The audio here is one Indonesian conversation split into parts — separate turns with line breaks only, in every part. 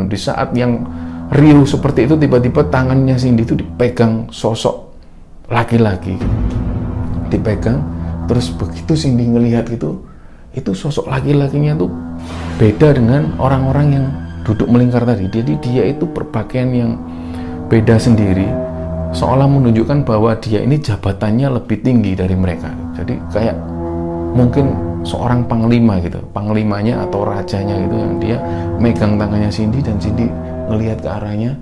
Di saat yang riuh seperti itu tiba-tiba tangannya Cindy itu dipegang sosok laki-laki. Dipegang terus begitu Cindy ngelihat gitu itu sosok laki-lakinya tuh beda dengan orang-orang yang duduk melingkar tadi. Jadi dia itu berpakaian yang beda sendiri seolah menunjukkan bahwa dia ini jabatannya lebih tinggi dari mereka. Jadi kayak mungkin seorang panglima gitu. Panglimanya atau rajanya gitu yang dia megang tangannya Cindy dan Cindy ngelihat ke arahnya.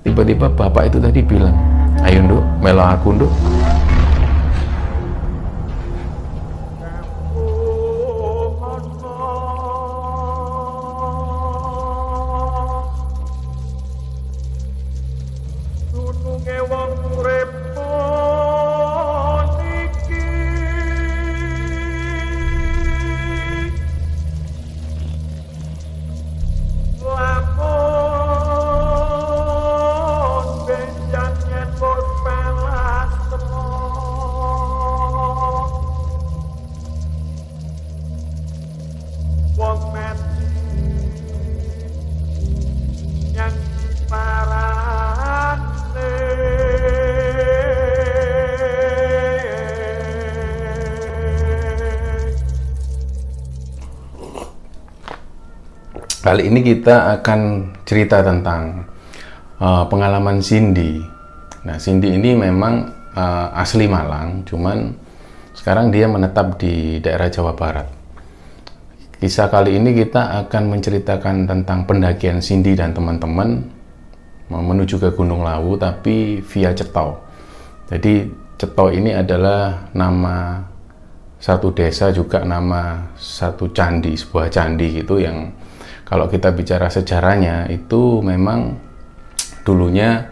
Tiba-tiba bapak itu tadi bilang ayo nduk melo aku nduk Kali ini kita akan cerita tentang uh, pengalaman Cindy. Nah, Cindy ini memang uh, asli Malang, cuman sekarang dia menetap di daerah Jawa Barat. Kisah kali ini kita akan menceritakan tentang pendakian Cindy dan teman-teman menuju ke Gunung Lawu, tapi via Cetau. Jadi Cetau ini adalah nama satu desa juga nama satu candi, sebuah candi gitu yang kalau kita bicara sejarahnya itu memang dulunya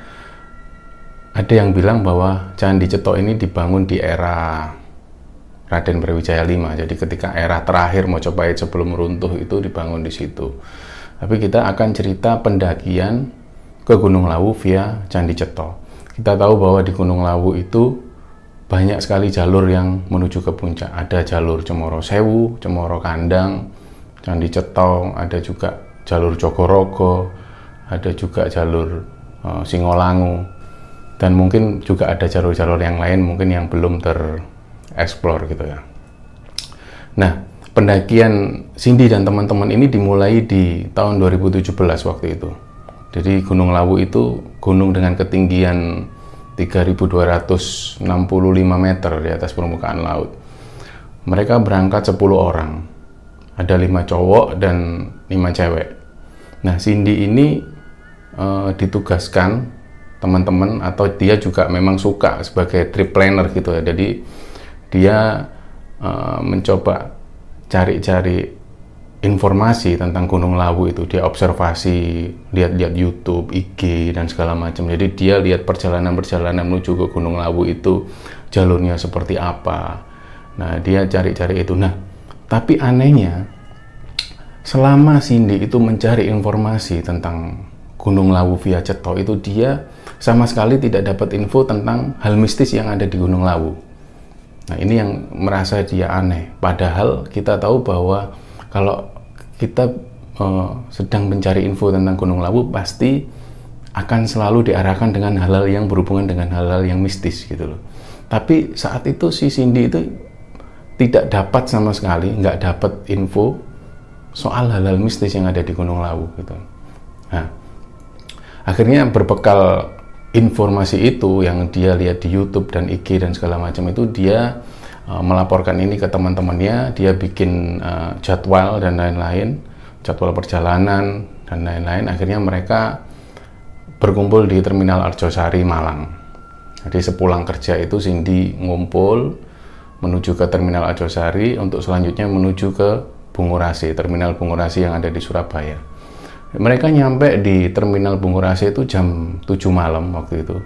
ada yang bilang bahwa Candi Cetok ini dibangun di era Raden Brawijaya V. Jadi ketika era terakhir Mojopahit sebelum runtuh itu dibangun di situ. Tapi kita akan cerita pendakian ke Gunung Lawu via Candi Cetok. Kita tahu bahwa di Gunung Lawu itu banyak sekali jalur yang menuju ke puncak. Ada jalur Cemoro Sewu, Cemoro Kandang, Candi Cetong, ada juga jalur Jogorogo, ada juga jalur uh, Singolangu, dan mungkin juga ada jalur-jalur yang lain mungkin yang belum tereksplor gitu ya. Nah, pendakian Cindy dan teman-teman ini dimulai di tahun 2017 waktu itu. Jadi Gunung Lawu itu gunung dengan ketinggian 3265 meter di atas permukaan laut. Mereka berangkat 10 orang ada lima cowok dan lima cewek. Nah, Cindy ini uh, ditugaskan teman-teman atau dia juga memang suka sebagai trip planner gitu ya. Jadi dia uh, mencoba cari-cari informasi tentang Gunung Lawu itu. Dia observasi, lihat-lihat YouTube, IG dan segala macam. Jadi dia lihat perjalanan-perjalanan menuju ke Gunung Lawu itu jalurnya seperti apa. Nah, dia cari-cari itu. Nah, tapi anehnya, selama Cindy itu mencari informasi tentang Gunung Lawu via Ceto itu dia sama sekali tidak dapat info tentang hal mistis yang ada di Gunung Lawu. Nah ini yang merasa dia aneh. Padahal kita tahu bahwa kalau kita uh, sedang mencari info tentang Gunung Lawu pasti akan selalu diarahkan dengan hal-hal yang berhubungan dengan hal-hal yang mistis gitu loh. Tapi saat itu si Cindy itu tidak dapat sama sekali, nggak dapat info soal hal-hal mistis yang ada di Gunung Lawu gitu. Nah, akhirnya berbekal informasi itu yang dia lihat di YouTube dan IG dan segala macam itu dia uh, melaporkan ini ke teman-temannya, dia bikin uh, jadwal dan lain-lain, jadwal perjalanan dan lain-lain. Akhirnya mereka berkumpul di Terminal Arjosari Malang. Jadi sepulang kerja itu Cindy ngumpul menuju ke Terminal Ajosari untuk selanjutnya menuju ke Bungurasi, Terminal Bungurasi yang ada di Surabaya. Mereka nyampe di Terminal Bungurasi itu jam 7 malam waktu itu.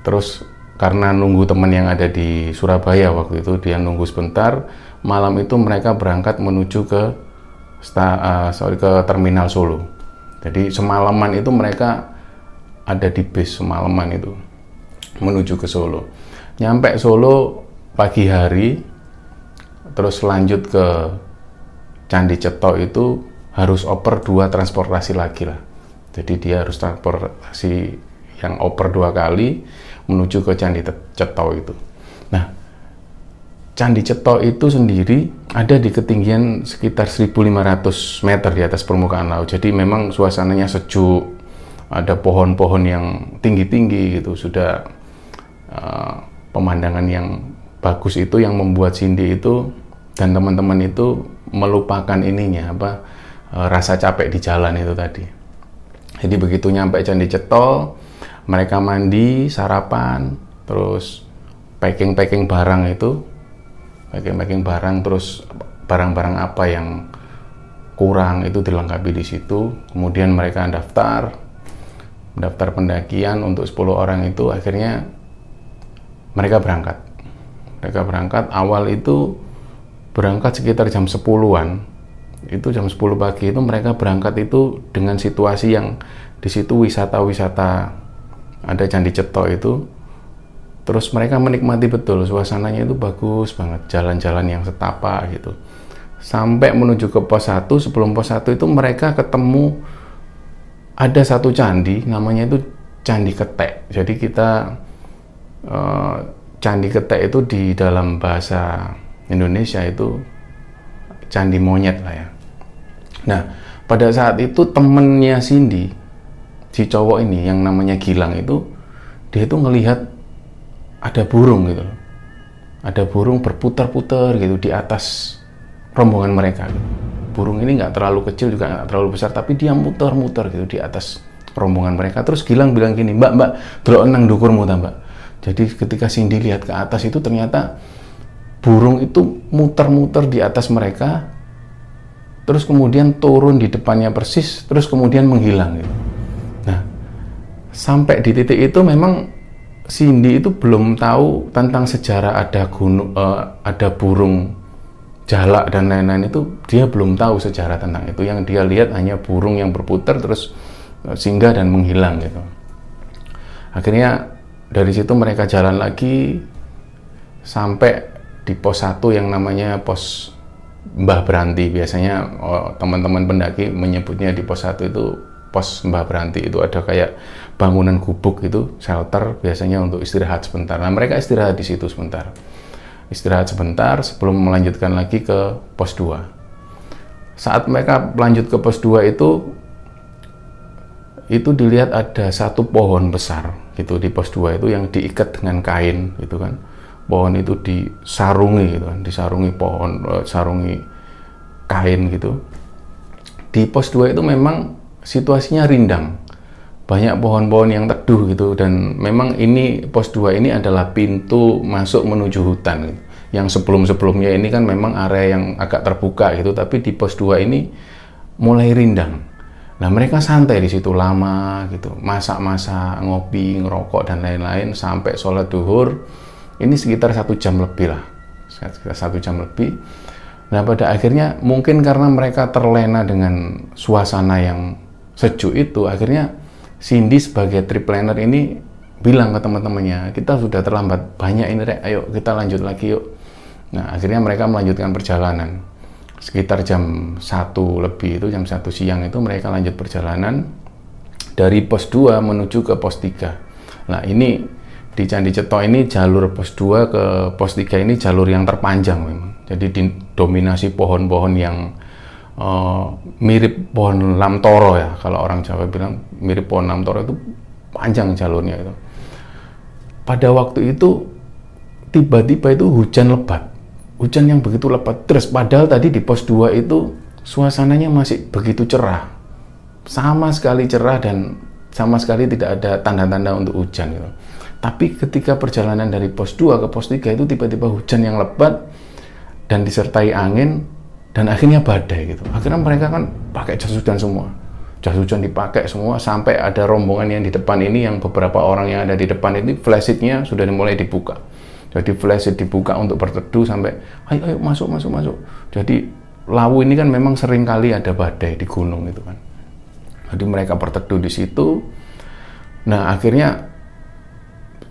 Terus karena nunggu teman yang ada di Surabaya waktu itu, dia nunggu sebentar, malam itu mereka berangkat menuju ke uh, sorry, ke Terminal Solo. Jadi semalaman itu mereka ada di bis semalaman itu menuju ke Solo. Nyampe Solo pagi hari terus lanjut ke Candi Cetok itu harus oper dua transportasi lagi lah Jadi dia harus transportasi yang oper dua kali menuju ke Candi Ceto itu. Nah, Candi Ceto itu sendiri ada di ketinggian sekitar 1500 meter di atas permukaan laut. Jadi memang suasananya sejuk, ada pohon-pohon yang tinggi-tinggi gitu, sudah uh, pemandangan yang bagus itu yang membuat Cindy itu dan teman-teman itu melupakan ininya apa uh, rasa capek di jalan itu tadi. Jadi begitu nyampe Candi Ceto, mereka mandi, sarapan, terus packing-packing barang itu, packing-packing barang, terus barang-barang apa yang kurang itu dilengkapi di situ. Kemudian mereka daftar, daftar pendakian untuk 10 orang itu akhirnya mereka berangkat. Mereka berangkat. Awal itu berangkat sekitar jam 10-an itu jam 10 pagi itu mereka berangkat itu dengan situasi yang di situ wisata-wisata ada Candi Ceto itu. Terus mereka menikmati betul suasananya itu bagus banget jalan-jalan yang setapak gitu. Sampai menuju ke pos 1 sebelum pos 1 itu mereka ketemu ada satu candi namanya itu Candi Ketek. Jadi kita uh, Candi Ketek itu di dalam bahasa Indonesia itu candi monyet lah ya. Nah, pada saat itu temennya Cindy, si cowok ini yang namanya Gilang itu, dia itu ngelihat ada burung gitu Ada burung berputar-putar gitu di atas rombongan mereka. Gitu. Burung ini nggak terlalu kecil juga nggak terlalu besar, tapi dia muter-muter gitu di atas rombongan mereka. Terus Gilang bilang gini, Mbak, Mbak, delok enang dukurmu Mbak. Jadi ketika Cindy lihat ke atas itu ternyata burung itu muter-muter di atas mereka terus kemudian turun di depannya persis terus kemudian menghilang gitu. Nah, sampai di titik itu memang Cindy itu belum tahu tentang sejarah ada gunung uh, ada burung jalak dan lain-lain itu dia belum tahu sejarah tentang itu yang dia lihat hanya burung yang berputar terus uh, singgah dan menghilang gitu. Akhirnya dari situ mereka jalan lagi sampai di pos 1 yang namanya pos Mbah Beranti biasanya oh, teman-teman pendaki menyebutnya di pos 1 itu pos Mbah Beranti itu ada kayak bangunan gubuk itu shelter biasanya untuk istirahat sebentar. Nah mereka istirahat di situ sebentar. Istirahat sebentar sebelum melanjutkan lagi ke pos 2. Saat mereka lanjut ke pos 2 itu itu dilihat ada satu pohon besar gitu di pos 2 itu yang diikat dengan kain gitu kan pohon itu disarungi gitu kan, disarungi pohon, eh, sarungi kain gitu. Di pos 2 itu memang situasinya rindang. Banyak pohon-pohon yang teduh gitu dan memang ini pos 2 ini adalah pintu masuk menuju hutan gitu. Yang sebelum-sebelumnya ini kan memang area yang agak terbuka gitu, tapi di pos 2 ini mulai rindang. Nah mereka santai di situ lama gitu, masak-masak, ngopi, ngerokok dan lain-lain sampai sholat duhur ini sekitar satu jam lebih lah, sekitar satu jam lebih. Nah pada akhirnya mungkin karena mereka terlena dengan suasana yang sejuk itu, akhirnya Cindy sebagai trip planner ini bilang ke teman-temannya, kita sudah terlambat banyak ini rek, ayo kita lanjut lagi yuk. Nah akhirnya mereka melanjutkan perjalanan. Sekitar jam satu lebih itu, jam satu siang itu mereka lanjut perjalanan dari pos 2 menuju ke pos 3. Nah ini di Candi Ceto ini jalur pos 2 ke pos 3 ini jalur yang terpanjang memang. Jadi didominasi pohon-pohon yang uh, mirip pohon lamtoro ya. Kalau orang Jawa bilang mirip pohon lamtoro itu panjang jalurnya itu. Pada waktu itu tiba-tiba itu hujan lebat. Hujan yang begitu lebat terus padahal tadi di pos 2 itu suasananya masih begitu cerah. Sama sekali cerah dan sama sekali tidak ada tanda-tanda untuk hujan gitu. Tapi ketika perjalanan dari pos 2 ke pos 3 itu tiba-tiba hujan yang lebat dan disertai angin dan akhirnya badai gitu. Akhirnya mereka kan pakai jas hujan semua. Jas hujan dipakai semua sampai ada rombongan yang di depan ini yang beberapa orang yang ada di depan ini flashitnya sudah dimulai dibuka. Jadi flashit dibuka untuk berteduh sampai ayo ayo masuk masuk masuk. Jadi Lawu ini kan memang sering kali ada badai di gunung itu kan. Jadi mereka berteduh di situ. Nah akhirnya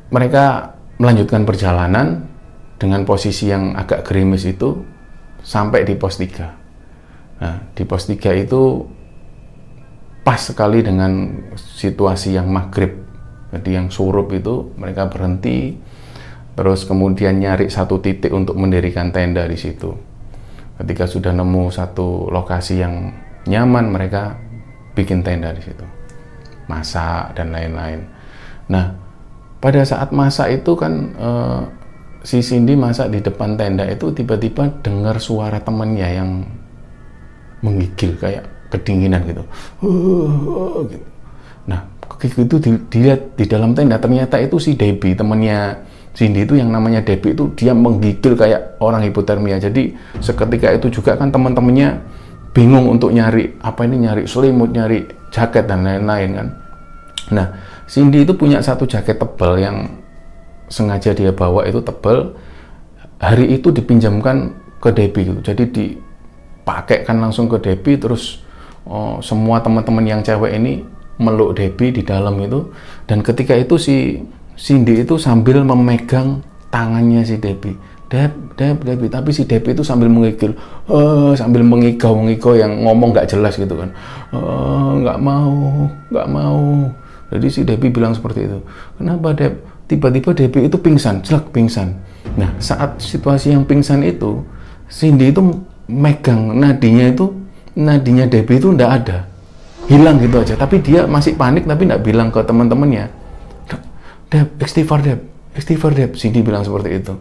mereka melanjutkan perjalanan dengan posisi yang agak gerimis itu sampai di pos 3. Nah, di pos 3 itu pas sekali dengan situasi yang maghrib. Jadi yang surup itu mereka berhenti, terus kemudian nyari satu titik untuk mendirikan tenda di situ. Ketika sudah nemu satu lokasi yang nyaman, mereka bikin tenda di situ, masak dan lain-lain. Nah, pada saat masak itu kan eh, si Cindy masak di depan tenda itu tiba-tiba dengar suara temannya yang menggigil kayak kedinginan gitu. Uh, gitu. Nah, dilihat di dalam tenda ternyata itu si Debbie temannya Cindy itu yang namanya Debbie itu dia menggigil kayak orang hipotermia. Jadi seketika itu juga kan teman-temannya bingung untuk nyari apa ini nyari selimut, nyari jaket dan lain-lain kan. Nah, Cindy itu punya satu jaket tebal yang sengaja dia bawa itu tebal. Hari itu dipinjamkan ke Debbie gitu. Jadi dipakai kan langsung ke Debbie terus oh, semua teman-teman yang cewek ini meluk Debbie di dalam itu dan ketika itu si Cindy itu sambil memegang tangannya si Debbie Deb, Deb, Debbie. Tapi si Debbie itu sambil mengigil, uh, sambil mengigau, mengigau yang ngomong nggak jelas gitu kan. Uh, nggak mau, nggak mau. Jadi si Debbie bilang seperti itu. Kenapa Deb? Tiba-tiba Debbie itu pingsan, jelek pingsan. Nah saat situasi yang pingsan itu, Cindy itu megang nadinya itu nadinya Debbie itu ndak ada hilang gitu aja tapi dia masih panik tapi nggak bilang ke teman-temannya Deb istighfar Deb. Istighfar Deb. Cindy bilang seperti itu.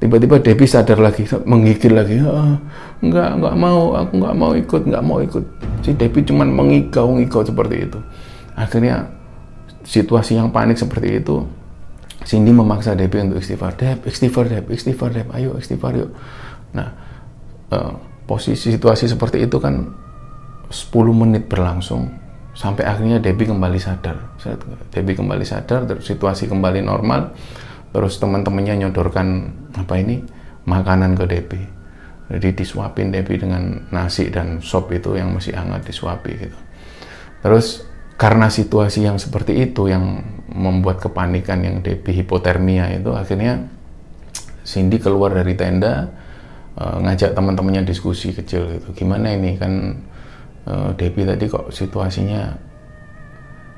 Tiba-tiba Debbie sadar lagi menggigil lagi. Ah, nggak nggak mau aku nggak mau ikut nggak mau ikut. Si Debbie cuman mengigau ngigau seperti itu. Akhirnya situasi yang panik seperti itu Cindy memaksa Debbie untuk istighfar. Deb istighfar Deb istighfar Deb. Ayo istighfar yuk. Nah uh, posisi situasi seperti itu kan 10 menit berlangsung sampai akhirnya Debbie kembali sadar. Debbie kembali sadar, terus situasi kembali normal, terus teman-temannya nyodorkan apa ini makanan ke Debbie. Jadi disuapin Debbie dengan nasi dan sop itu yang masih hangat disuapi gitu. Terus karena situasi yang seperti itu yang membuat kepanikan yang Debbie hipotermia itu akhirnya Cindy keluar dari tenda uh, ngajak teman-temannya diskusi kecil gitu. Gimana ini kan uh, Debbie tadi kok situasinya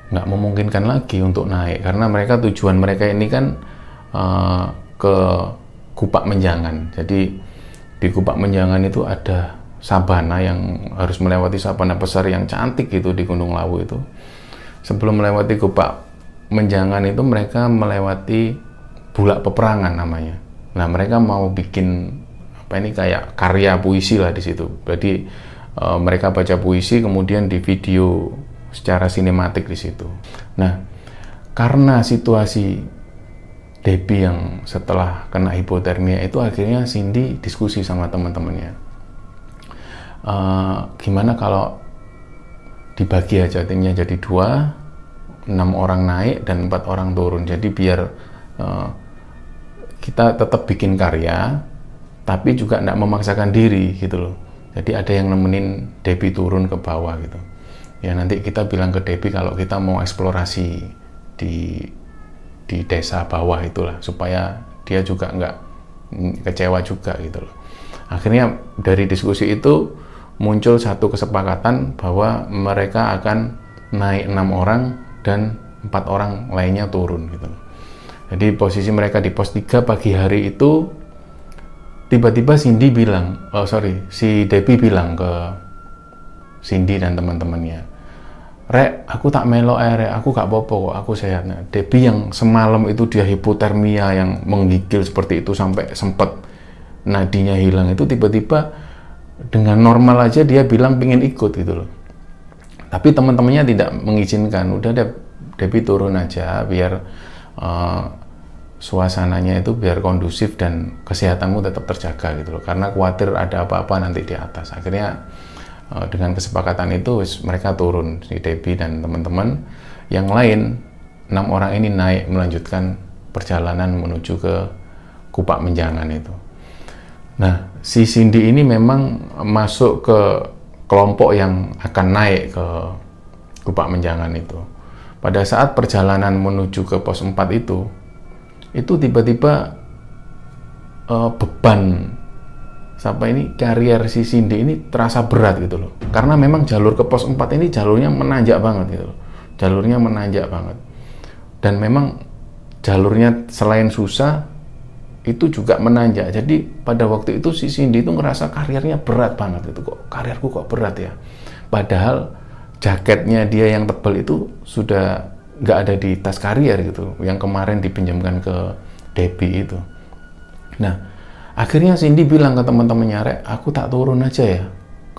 nggak memungkinkan lagi untuk naik karena mereka tujuan mereka ini kan uh, ke Kupak Menjangan. Jadi di Kupak Menjangan itu ada sabana yang harus melewati sabana besar yang cantik itu di Gunung Lawu itu. Sebelum melewati Kupak Menjangan itu mereka melewati bulak peperangan namanya. Nah mereka mau bikin apa ini kayak karya puisi lah di situ. Jadi uh, mereka baca puisi kemudian di video secara sinematik di situ. Nah, karena situasi Debbie yang setelah kena hipotermia itu akhirnya Cindy diskusi sama teman-temannya. Uh, gimana kalau dibagi aja timnya jadi dua, enam orang naik dan empat orang turun. Jadi biar uh, kita tetap bikin karya, tapi juga tidak memaksakan diri gitu loh jadi ada yang nemenin Debbie turun ke bawah gitu. Ya nanti kita bilang ke Debbie kalau kita mau eksplorasi di di desa bawah itulah supaya dia juga nggak kecewa juga gitu loh. Akhirnya dari diskusi itu muncul satu kesepakatan bahwa mereka akan naik enam orang dan empat orang lainnya turun gitu. Jadi posisi mereka di pos 3 pagi hari itu tiba-tiba Cindy bilang, oh sorry, si Debbie bilang ke Cindy dan teman-temannya, Rek, aku tak melo eh, Rek, aku gak popo kok, aku sehat. Nah, Debbie yang semalam itu dia hipotermia yang menggigil seperti itu sampai sempat nadinya hilang itu tiba-tiba dengan normal aja dia bilang pingin ikut gitu loh. Tapi teman-temannya tidak mengizinkan, udah deh Debbie turun aja biar uh, suasananya itu biar kondusif dan kesehatanmu tetap terjaga gitu loh. Karena khawatir ada apa-apa nanti di atas. Akhirnya eh, dengan kesepakatan itu mereka turun si Debbie dan teman-teman. Yang lain enam orang ini naik melanjutkan perjalanan menuju ke Kupak Menjangan itu. Nah si Cindy ini memang masuk ke kelompok yang akan naik ke Kupak Menjangan itu. Pada saat perjalanan menuju ke pos 4 itu itu tiba-tiba uh, beban sampai ini karier si Cindy ini terasa berat gitu loh. Karena memang jalur ke pos 4 ini jalurnya menanjak banget gitu loh. Jalurnya menanjak banget. Dan memang jalurnya selain susah itu juga menanjak. Jadi pada waktu itu si Cindy itu ngerasa karirnya berat banget itu kok karirku kok berat ya. Padahal jaketnya dia yang tebal itu sudah nggak ada di tas karier gitu, yang kemarin dipinjamkan ke Debbie itu. Nah, akhirnya Cindy bilang ke teman-temannya, Rek, aku tak turun aja ya,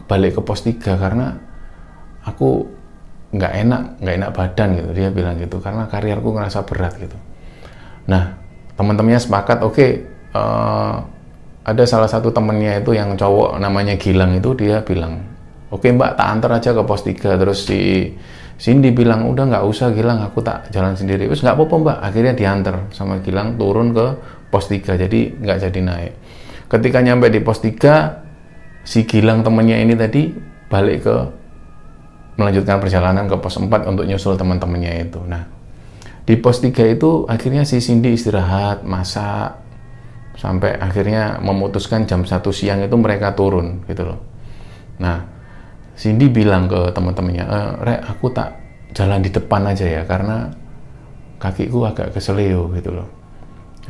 balik ke pos 3 karena aku nggak enak, nggak enak badan gitu. Dia bilang gitu, karena karirku ngerasa berat gitu. Nah, teman-temannya sepakat, oke, okay, uh, eh, ada salah satu temennya itu yang cowok namanya Gilang itu dia bilang, oke okay, mbak tak antar aja ke pos 3 terus si Cindy bilang udah nggak usah Gilang aku tak jalan sendiri. Terus nggak apa-apa mbak. Akhirnya diantar sama Gilang turun ke pos 3 jadi nggak jadi naik. Ketika nyampe di pos 3 si Gilang temennya ini tadi balik ke melanjutkan perjalanan ke pos 4 untuk nyusul teman-temannya itu. Nah di pos 3 itu akhirnya si Cindy istirahat masak sampai akhirnya memutuskan jam 1 siang itu mereka turun gitu loh. Nah Cindy bilang ke teman-temannya, e, Rek, aku tak jalan di depan aja ya, karena kakiku agak keseleo gitu loh.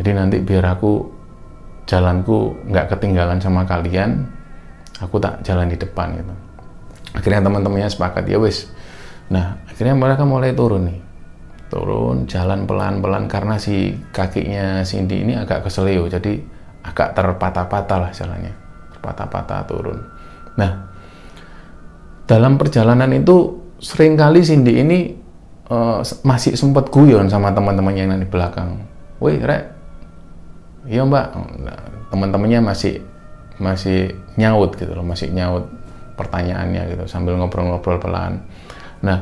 Jadi nanti biar aku jalanku nggak ketinggalan sama kalian, aku tak jalan di depan gitu. Akhirnya teman-temannya sepakat ya wis. Nah akhirnya mereka mulai turun nih, turun jalan pelan-pelan karena si kakinya Cindy ini agak keseleo, jadi agak terpatah-patah lah jalannya, terpatah-patah turun. Nah dalam perjalanan itu sering kali Cindy ini uh, masih sempat guyon sama teman-temannya yang di belakang. Woi, Rek. Iya, Mbak. Nah, teman-temannya masih masih nyaut gitu loh, masih nyaut pertanyaannya gitu sambil ngobrol-ngobrol pelan. Nah,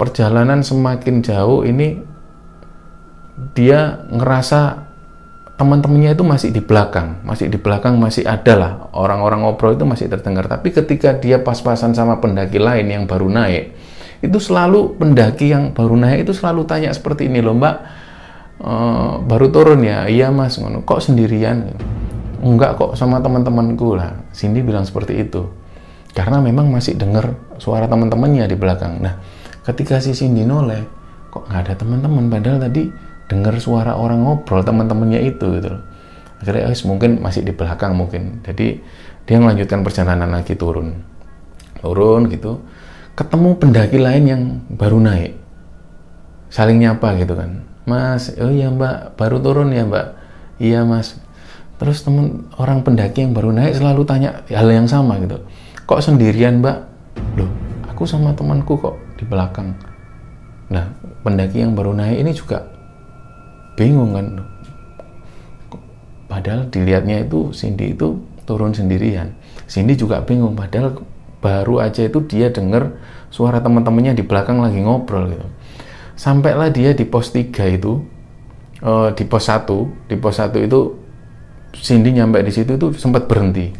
perjalanan semakin jauh ini dia ngerasa teman-temannya itu masih di belakang, masih di belakang masih ada lah orang-orang ngobrol itu masih terdengar. Tapi ketika dia pas-pasan sama pendaki lain yang baru naik, itu selalu pendaki yang baru naik itu selalu tanya seperti ini loh Mbak, uh, baru turun ya? Iya Mas, kok sendirian? Enggak kok sama teman-temanku lah. Cindy bilang seperti itu. Karena memang masih dengar suara teman-temannya di belakang. Nah, ketika si Cindy noleh, kok nggak ada teman-teman padahal tadi dengar suara orang ngobrol teman-temannya itu gitu loh. Akhirnya eh, mungkin masih di belakang mungkin. Jadi dia melanjutkan perjalanan lagi turun. Turun gitu. Ketemu pendaki lain yang baru naik. Saling nyapa gitu kan. Mas oh iya mbak baru turun ya mbak. Iya mas. Terus temen orang pendaki yang baru naik selalu tanya hal yang sama gitu. Kok sendirian mbak? Loh aku sama temanku kok di belakang. Nah pendaki yang baru naik ini juga bingung kan. Padahal dilihatnya itu Cindy itu turun sendirian. Cindy juga bingung padahal baru aja itu dia dengar suara teman-temannya di belakang lagi ngobrol gitu. Sampailah dia di pos 3 itu uh, di pos 1 di pos 1 itu Cindy nyampe di situ itu sempat berhenti.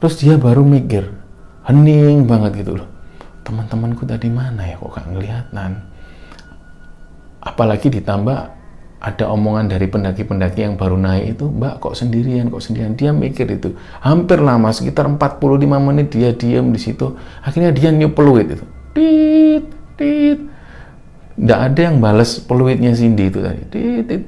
Terus dia baru mikir hening banget gitu loh. Teman-temanku tadi mana ya kok gak ngeliatan apalagi ditambah ada omongan dari pendaki-pendaki yang baru naik itu, Mbak kok sendirian, kok sendirian. Dia mikir itu. Hampir lama, sekitar 45 menit dia diam di situ. Akhirnya dia new peluit itu. Tit, tit. Nggak ada yang balas peluitnya Cindy itu tadi. Tit, tit.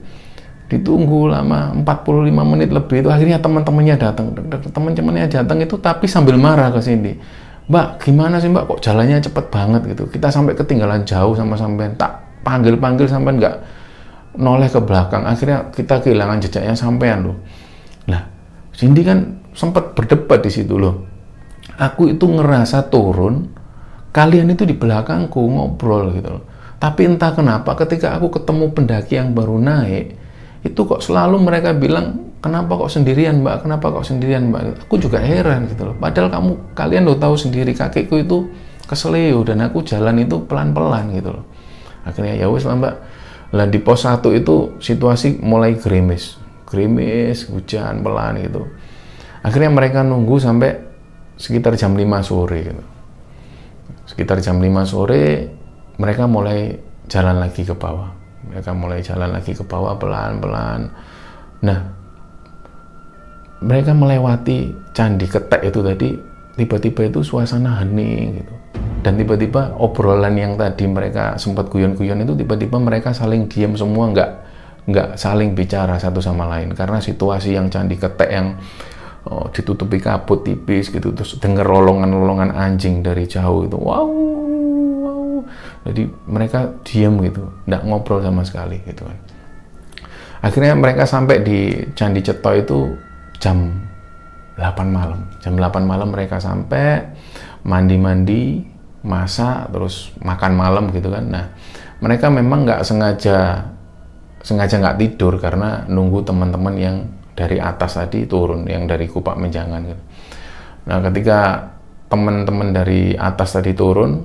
Ditunggu lama, 45 menit lebih itu. Akhirnya teman-temannya datang. Teman-temannya datang itu tapi sambil marah ke Cindy. Mbak, gimana sih Mbak? Kok jalannya cepet banget gitu? Kita sampai ketinggalan jauh sama sampean. Tak panggil-panggil sampai nggak noleh ke belakang. Akhirnya kita kehilangan jejaknya sampean loh. Nah Cindy kan sempat berdebat di situ loh. Aku itu ngerasa turun kalian itu di belakangku ngobrol gitu loh. Tapi entah kenapa ketika aku ketemu pendaki yang baru naik itu kok selalu mereka bilang kenapa kok sendirian mbak? Kenapa kok sendirian mbak? Aku juga heran gitu loh. Padahal kamu kalian udah tahu sendiri kakiku itu keseleo dan aku jalan itu pelan-pelan gitu loh. Akhirnya ya wes lah mbak lah di pos 1 itu situasi mulai gerimis, gerimis, hujan pelan gitu. Akhirnya mereka nunggu sampai sekitar jam 5 sore gitu. Sekitar jam 5 sore mereka mulai jalan lagi ke bawah. Mereka mulai jalan lagi ke bawah pelan-pelan. Nah, mereka melewati candi ketek itu tadi tiba-tiba itu suasana hening gitu dan tiba-tiba obrolan yang tadi mereka sempat guyon-guyon itu tiba-tiba mereka saling diam semua nggak nggak saling bicara satu sama lain. Karena situasi yang candi ketek yang oh, ditutupi kabut tipis gitu terus dengar rolongan-rolongan anjing dari jauh itu wow wow jadi mereka diam gitu nggak ngobrol sama sekali gitu kan. Akhirnya mereka sampai di candi Ceto itu jam 8 malam. Jam 8 malam mereka sampai mandi-mandi masak terus makan malam gitu kan. Nah mereka memang nggak sengaja sengaja nggak tidur karena nunggu teman-teman yang dari atas tadi turun yang dari kupak menjangan gitu. nah ketika teman-teman dari atas tadi turun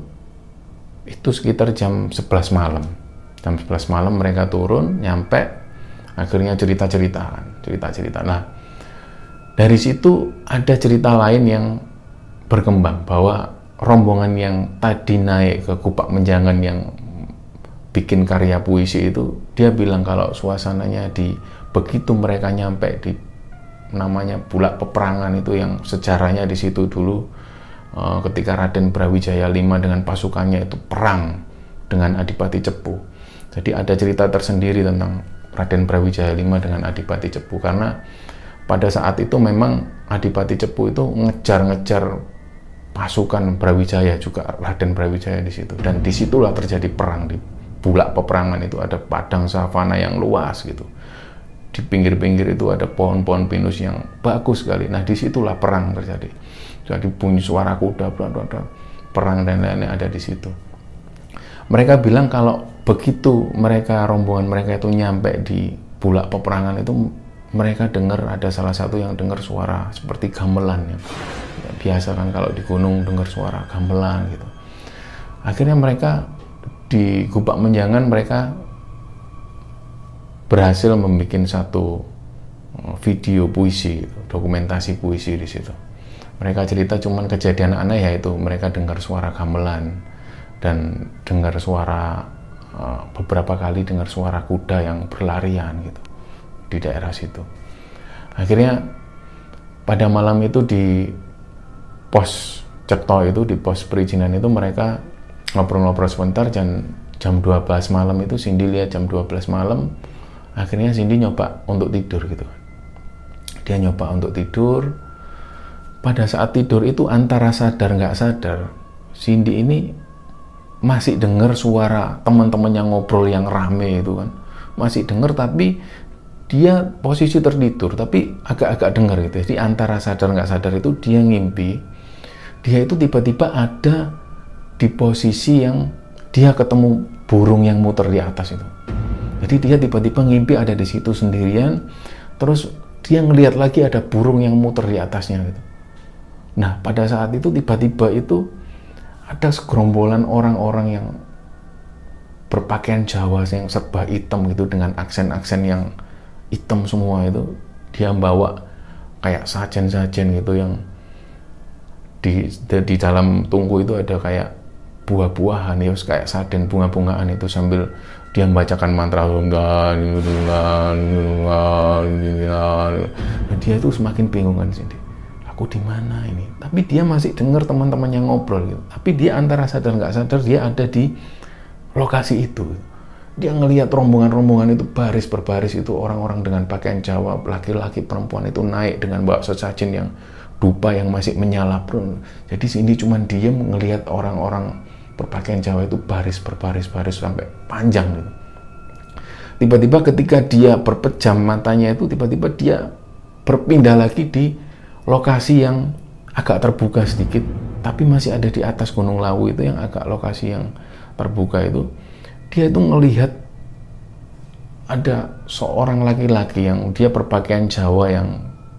itu sekitar jam 11 malam. Jam 11 malam mereka turun nyampe akhirnya cerita-cerita cerita-cerita. Nah dari situ ada cerita lain yang berkembang bahwa rombongan yang tadi naik ke Kupak Menjangan yang bikin karya puisi itu dia bilang kalau suasananya di begitu mereka nyampe di namanya bulak peperangan itu yang sejarahnya di situ dulu uh, ketika Raden Brawijaya V dengan pasukannya itu perang dengan Adipati Cepu. Jadi ada cerita tersendiri tentang Raden Brawijaya V dengan Adipati Cepu karena pada saat itu memang Adipati Cepu itu ngejar-ngejar pasukan Brawijaya juga Raden Brawijaya di situ. Dan di situlah terjadi perang. Di bulak peperangan itu ada padang savana yang luas gitu. Di pinggir-pinggir itu ada pohon-pohon pinus yang bagus sekali. Nah di situlah perang terjadi. Jadi bunyi suara kuda bla bla bla. Perang dan lain-lain ada di situ. Mereka bilang kalau begitu mereka rombongan mereka itu nyampe di bulak peperangan itu mereka dengar ada salah satu yang dengar suara seperti gamelan ya. Biasa kan kalau di gunung dengar suara gamelan gitu akhirnya mereka di Gubak Menjangan mereka berhasil membuat satu eh, video puisi dokumentasi puisi di situ mereka cerita cuman kejadian aneh yaitu mereka dengar suara gamelan dan dengar suara uh, beberapa kali dengar suara kuda yang berlarian gitu di daerah situ. Akhirnya pada malam itu di pos Ceto itu di pos perizinan itu mereka ngobrol-ngobrol sebentar dan jam 12 malam itu Cindy lihat jam 12 malam akhirnya Cindy nyoba untuk tidur gitu dia nyoba untuk tidur. Pada saat tidur itu antara sadar nggak sadar Cindy ini masih dengar suara teman-teman yang ngobrol yang rame itu kan. Masih dengar tapi dia posisi tertidur tapi agak-agak dengar gitu. Jadi antara sadar nggak sadar itu dia ngimpi dia itu tiba-tiba ada di posisi yang dia ketemu burung yang muter di atas itu. Jadi dia tiba-tiba ngimpi ada di situ sendirian terus dia ngelihat lagi ada burung yang muter di atasnya gitu. Nah pada saat itu tiba-tiba itu ada segerombolan orang-orang yang berpakaian Jawa yang serba hitam gitu dengan aksen-aksen yang hitam semua itu dia bawa kayak sajen-sajen gitu yang di, di dalam tungku itu ada kayak buah-buahan ya kayak saden bunga-bungaan itu sambil dia membacakan mantra dia itu semakin bingung kan sini aku di mana ini? Tapi dia masih dengar teman-teman yang ngobrol gitu. Tapi dia antara sadar nggak sadar dia ada di lokasi itu. Dia ngelihat rombongan-rombongan itu baris berbaris itu orang-orang dengan pakaian Jawa, laki-laki perempuan itu naik dengan bawa sesajen yang dupa yang masih menyala pun. Jadi sini cuma diem ngelihat orang-orang berpakaian Jawa itu baris berbaris baris sampai panjang gitu. Tiba-tiba ketika dia berpejam matanya itu tiba-tiba dia berpindah lagi di lokasi yang agak terbuka sedikit tapi masih ada di atas Gunung Lawu itu yang agak lokasi yang terbuka itu dia itu melihat ada seorang laki-laki yang dia berpakaian Jawa yang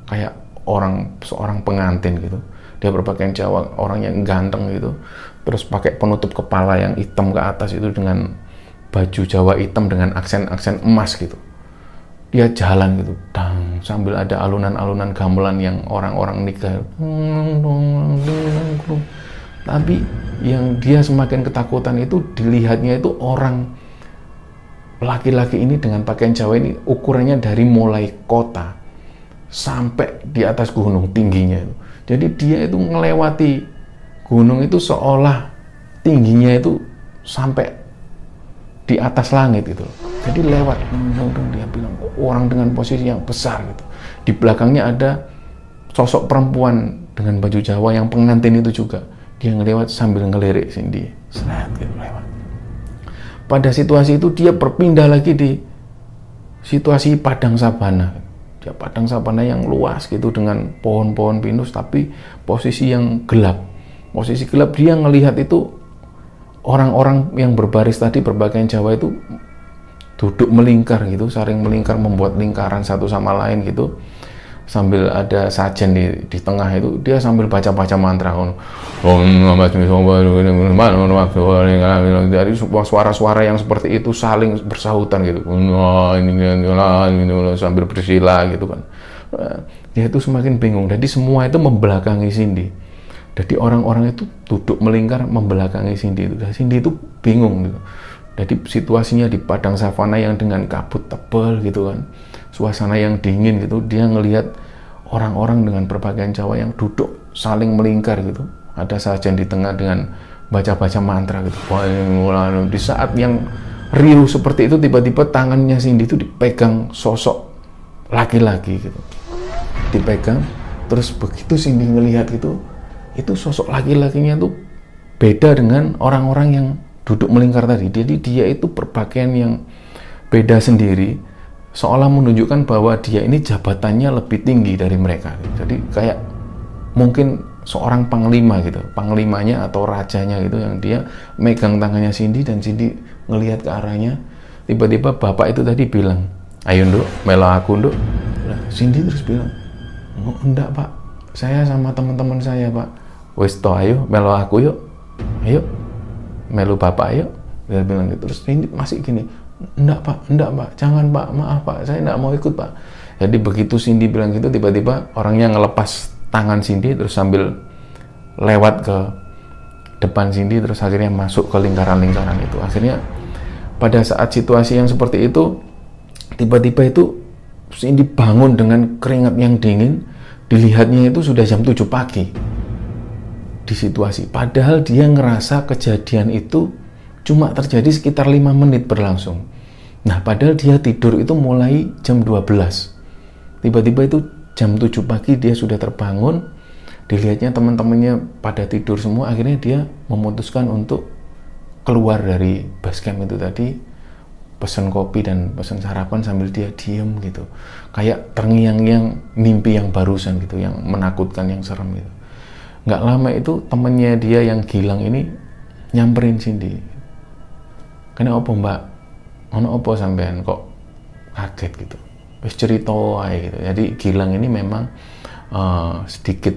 kayak orang seorang pengantin gitu. Dia berpakaian Jawa orang yang ganteng gitu. Terus pakai penutup kepala yang hitam ke atas itu dengan baju Jawa hitam dengan aksen-aksen emas gitu. Dia jalan gitu dang sambil ada alunan-alunan gamelan yang orang-orang nikah. Tapi yang dia semakin ketakutan itu dilihatnya itu orang laki-laki ini dengan pakaian Jawa ini ukurannya dari mulai kota sampai di atas gunung tingginya itu. Jadi dia itu melewati gunung itu seolah tingginya itu sampai di atas langit itu. Jadi lewat dia bilang orang dengan posisi yang besar gitu. Di belakangnya ada sosok perempuan dengan baju Jawa yang pengantin itu juga. Dia ngelewat sambil ngelirik Cindy. Seret gitu lewat. Pada situasi itu dia berpindah lagi di situasi padang sabana ya padang sabana yang luas gitu dengan pohon-pohon pinus tapi posisi yang gelap. Posisi gelap dia ngelihat itu orang-orang yang berbaris tadi berbagai Jawa itu duduk melingkar gitu saling melingkar membuat lingkaran satu sama lain gitu sambil ada sajen di, di tengah itu dia sambil baca-baca mantra dari suara-suara yang seperti itu saling bersahutan gitu sambil bersila gitu kan dia itu semakin bingung jadi semua itu membelakangi Cindy jadi orang-orang itu duduk melingkar membelakangi Cindy itu Cindy itu bingung gitu jadi situasinya di padang savana yang dengan kabut tebal gitu kan suasana yang dingin gitu dia ngelihat orang-orang dengan berbagai Jawa yang duduk saling melingkar gitu. Ada sajian di tengah dengan baca-baca mantra gitu. Di saat yang riuh seperti itu tiba-tiba tangannya Cindy itu dipegang sosok laki-laki gitu. Dipegang terus begitu Cindy ngelihat gitu itu sosok laki-lakinya tuh beda dengan orang-orang yang duduk melingkar tadi. Jadi dia itu berpakaian yang beda sendiri seolah menunjukkan bahwa dia ini jabatannya lebih tinggi dari mereka. Jadi kayak mungkin seorang panglima gitu, panglimanya atau rajanya gitu yang dia megang tangannya Cindy dan Cindy ngelihat ke arahnya. Tiba-tiba bapak itu tadi bilang, ayo nduk, melo aku nduk. Nah, Cindy terus bilang, oh, enggak pak, saya sama teman-teman saya pak. Wes to ayo, melo aku yuk, ayo, melu bapak yuk. Dia bilang gitu, terus Cindy masih gini, enggak pak, enggak pak, jangan pak, maaf pak, saya enggak mau ikut pak. Jadi begitu Cindy bilang gitu, tiba-tiba orangnya ngelepas tangan Cindy terus sambil lewat ke depan Cindy terus akhirnya masuk ke lingkaran-lingkaran itu. Akhirnya pada saat situasi yang seperti itu, tiba-tiba itu Cindy bangun dengan keringat yang dingin, dilihatnya itu sudah jam 7 pagi di situasi. Padahal dia ngerasa kejadian itu cuma terjadi sekitar lima menit berlangsung. Nah, padahal dia tidur itu mulai jam 12. Tiba-tiba itu jam 7 pagi dia sudah terbangun, dilihatnya teman-temannya pada tidur semua, akhirnya dia memutuskan untuk keluar dari base camp itu tadi, pesan kopi dan pesan sarapan sambil dia diem gitu. Kayak terngiang-ngiang mimpi yang barusan gitu, yang menakutkan, yang serem gitu. Nggak lama itu temennya dia yang Gilang ini nyamperin Cindy kena apa mbak? Ono apa sampean kok kaget gitu? Wis cerita wae gitu. Jadi Gilang ini memang uh, sedikit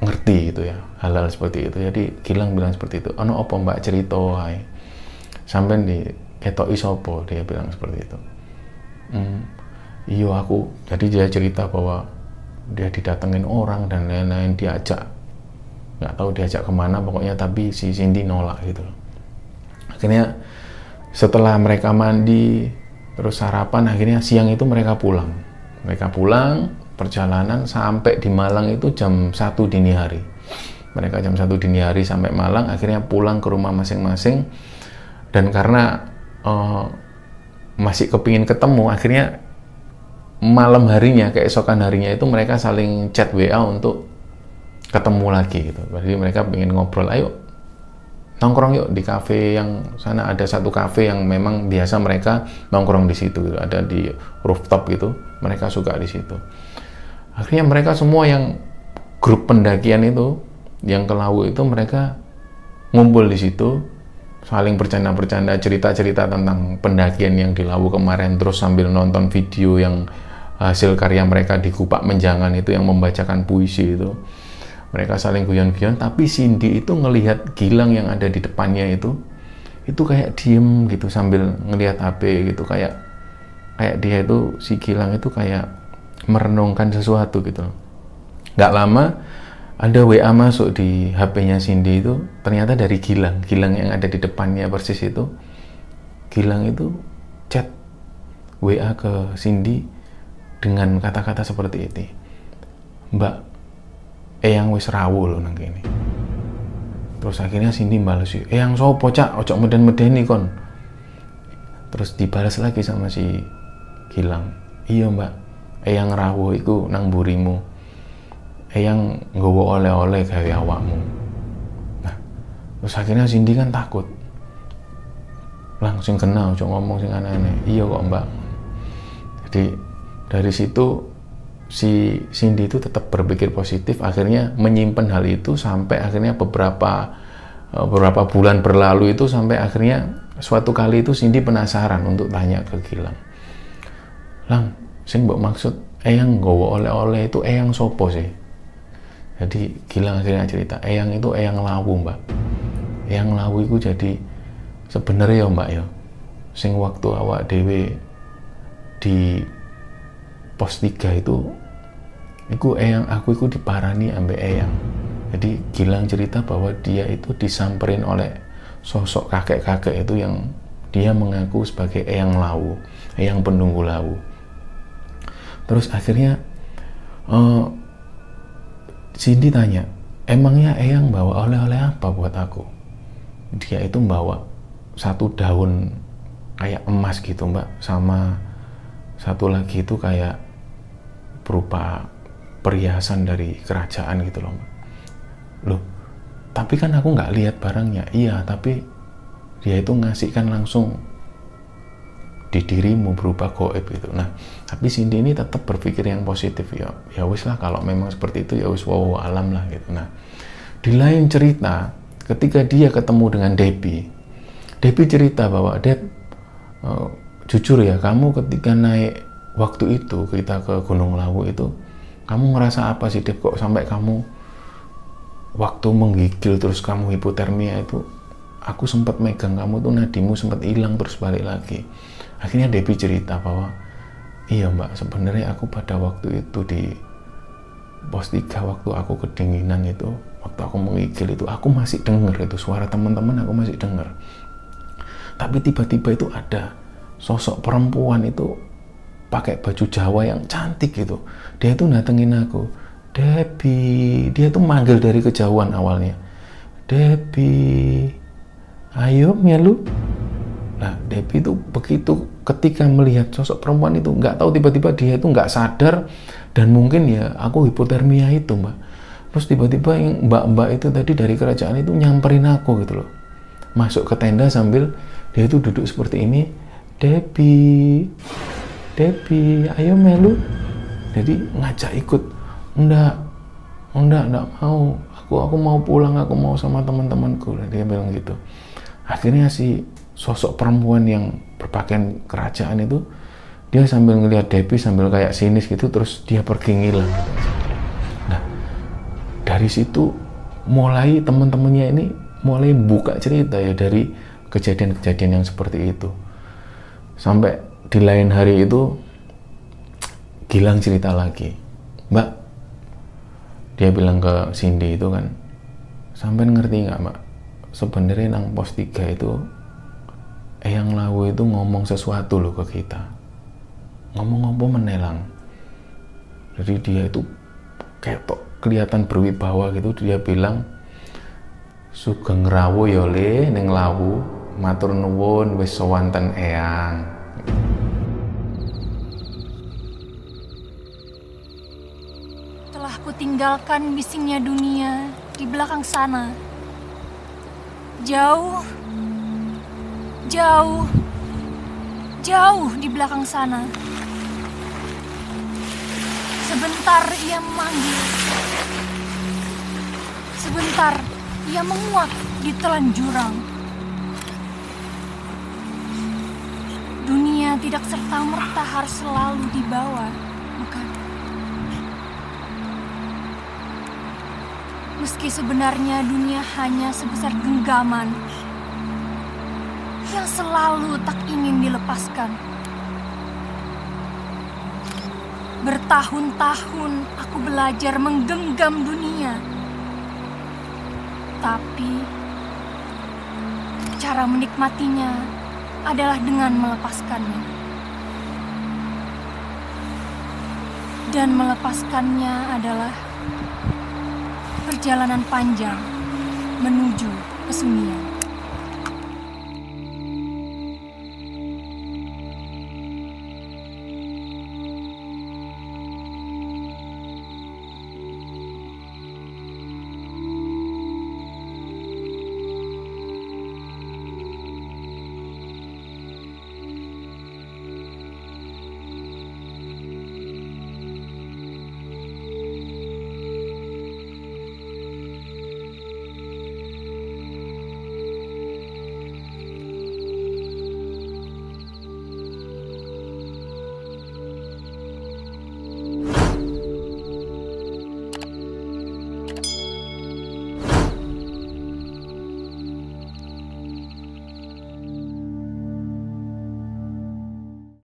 ngerti gitu ya hal-hal seperti itu. Jadi Gilang bilang seperti itu ono apa mbak? Cerita wae. Sampean di ketok isopo dia bilang seperti itu. Hmm, iyo aku jadi dia cerita bahwa dia didatengin orang dan lain-lain diajak nggak tahu diajak ke mana pokoknya tapi si Cindy nolak gitu. Akhirnya setelah mereka mandi terus sarapan akhirnya siang itu mereka pulang. Mereka pulang perjalanan sampai di Malang itu jam 1 dini hari. Mereka jam 1 dini hari sampai Malang akhirnya pulang ke rumah masing-masing. Dan karena uh, masih kepingin ketemu akhirnya malam harinya keesokan harinya itu mereka saling chat WA untuk ketemu lagi gitu. Jadi mereka ingin ngobrol ayo nongkrong yuk di kafe yang sana. Ada satu kafe yang memang biasa mereka nongkrong di situ gitu. ada di rooftop gitu. Mereka suka di situ. Akhirnya mereka semua yang grup pendakian itu yang ke Lawu itu mereka ngumpul di situ saling bercanda-bercanda cerita-cerita tentang pendakian yang di Lawu kemarin terus sambil nonton video yang hasil karya mereka di Kupak Menjangan itu yang membacakan puisi itu mereka saling guyon-guyon tapi Cindy itu ngelihat Gilang yang ada di depannya itu itu kayak diem gitu sambil ngelihat HP gitu kayak kayak dia itu si Gilang itu kayak merenungkan sesuatu gitu. Nggak lama ada WA masuk di HP-nya Cindy itu ternyata dari Gilang Gilang yang ada di depannya persis itu Gilang itu chat WA ke Cindy dengan kata-kata seperti itu. Mbak eyang wis rawuh loh nang kene. Terus akhirnya Cindy balas eyang sopo cak? Ojok meden medeni kon. Terus dibalas lagi sama si Gilang. Iya mbak. Eyang rawuh iku nang burimu eyang nggawa oleh-oleh gawe awakmu. Nah terus akhirnya Cindy kan takut. Langsung kenal cuma ngomong sing aneh-aneh. Iya kok mbak. Jadi dari situ si Cindy itu tetap berpikir positif akhirnya menyimpan hal itu sampai akhirnya beberapa eh, beberapa bulan berlalu itu sampai akhirnya suatu kali itu Cindy penasaran untuk tanya ke Gilang. Lang, sing mbok maksud eyang gowo oleh-oleh itu eyang sopo sih? Jadi Gilang akhirnya cerita eyang itu eyang lawu mbak. Eyang lawu itu jadi sebenarnya ya mbak ya sing waktu awak dewe di pos 3 itu iku eyang aku itu diparani ambek eyang. Jadi Gilang cerita bahwa dia itu disamperin oleh sosok kakek-kakek itu yang dia mengaku sebagai eyang lawu eyang penunggu lawu. Terus akhirnya uh, Cindy tanya emangnya eyang bawa oleh-oleh apa buat aku? Dia itu bawa satu daun kayak emas gitu mbak sama satu lagi itu kayak berupa perhiasan dari kerajaan gitu loh loh tapi kan aku nggak lihat barangnya. Iya tapi dia itu ngasihkan langsung di dirimu berupa goib gitu. Nah tapi Cindy ini tetap berpikir yang positif. Ya ya wis lah kalau memang seperti itu ya wis wow alam lah gitu. Nah di lain cerita ketika dia ketemu dengan Debbie Debbie cerita bahwa Deb uh, jujur ya kamu ketika naik waktu itu kita ke Gunung Lawu itu kamu ngerasa apa sih Deb kok sampai kamu waktu menggigil terus kamu hipotermia itu aku sempat megang kamu tuh nadimu sempat hilang terus balik lagi. Akhirnya Debbie cerita bahwa iya mbak sebenarnya aku pada waktu itu di pos 3 waktu aku kedinginan itu waktu aku menggigil itu aku masih denger itu suara teman-teman aku masih denger. Tapi tiba-tiba itu ada sosok perempuan itu pakai baju Jawa yang cantik gitu. Dia itu datengin aku Debbie dia tuh manggil dari kejauhan awalnya. Debbie ayo melu. Nah Debbie itu begitu ketika melihat sosok perempuan itu nggak tahu tiba-tiba dia itu nggak sadar dan mungkin ya aku hipotermia itu mbak. Terus tiba-tiba yang mbak-mbak itu tadi dari kerajaan itu nyamperin aku gitu loh. Masuk ke tenda sambil dia itu duduk seperti ini Debbie Debbie ayo melu. Jadi ngajak ikut. Enggak enggak enggak mau. Aku aku mau pulang aku mau sama teman-temanku. Dia bilang gitu. Akhirnya si sosok perempuan yang berpakaian kerajaan itu dia sambil ngelihat Debbie sambil kayak sinis gitu terus dia pergi ngilang. Gitu. nah dari situ mulai teman-temannya ini mulai buka cerita ya dari kejadian-kejadian yang seperti itu. Sampai di lain hari itu Gilang cerita lagi. Mbak dia bilang ke Cindy itu kan sampai ngerti nggak mbak? Sebenarnya nang pos 3 itu Eyang Lawu itu ngomong sesuatu loh ke kita. Ngomong-ngomong menelang jadi dia itu kayak kelihatan berwibawa gitu. Dia bilang sugeng rawu yole ya, neng lawu. Matur nuwun wis sowanten eyang
telah kutinggalkan bisingnya dunia di belakang sana. Jauh jauh jauh di belakang sana. Sebentar ia memanggil. Sebentar ia menguap di telan jurang. Dunia tidak serta-merta harus selalu dibawa, Meski sebenarnya dunia hanya sebesar genggaman yang selalu tak ingin dilepaskan. Bertahun-tahun aku belajar menggenggam dunia. Tapi cara menikmatinya adalah dengan melepaskannya. Dan melepaskannya adalah perjalanan panjang menuju kesunyian.